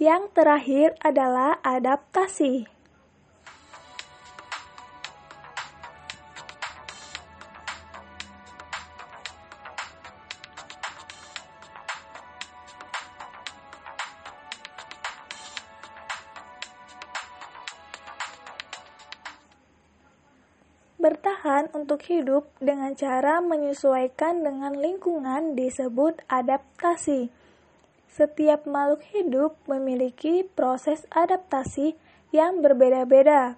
Yang terakhir adalah adaptasi. Bertahan untuk hidup dengan cara menyesuaikan dengan lingkungan disebut adaptasi. Setiap makhluk hidup memiliki proses adaptasi yang berbeda-beda.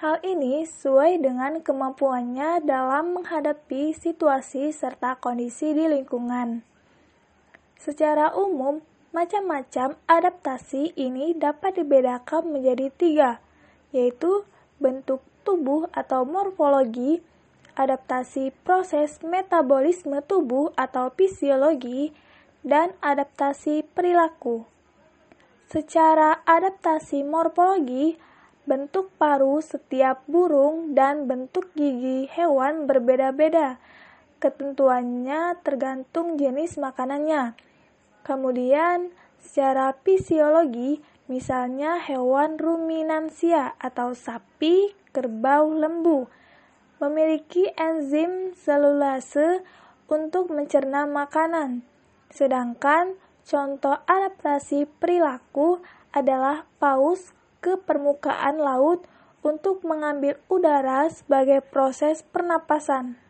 Hal ini sesuai dengan kemampuannya dalam menghadapi situasi serta kondisi di lingkungan. Secara umum, macam-macam adaptasi ini dapat dibedakan menjadi tiga, yaitu bentuk tubuh atau morfologi, adaptasi proses metabolisme tubuh atau fisiologi, dan adaptasi perilaku. Secara adaptasi morfologi, bentuk paru setiap burung dan bentuk gigi hewan berbeda-beda. Ketentuannya tergantung jenis makanannya. Kemudian, secara fisiologi, misalnya hewan ruminansia atau sapi, kerbau, lembu, memiliki enzim selulase untuk mencerna makanan. Sedangkan contoh adaptasi perilaku adalah paus ke permukaan laut untuk mengambil udara sebagai proses pernapasan.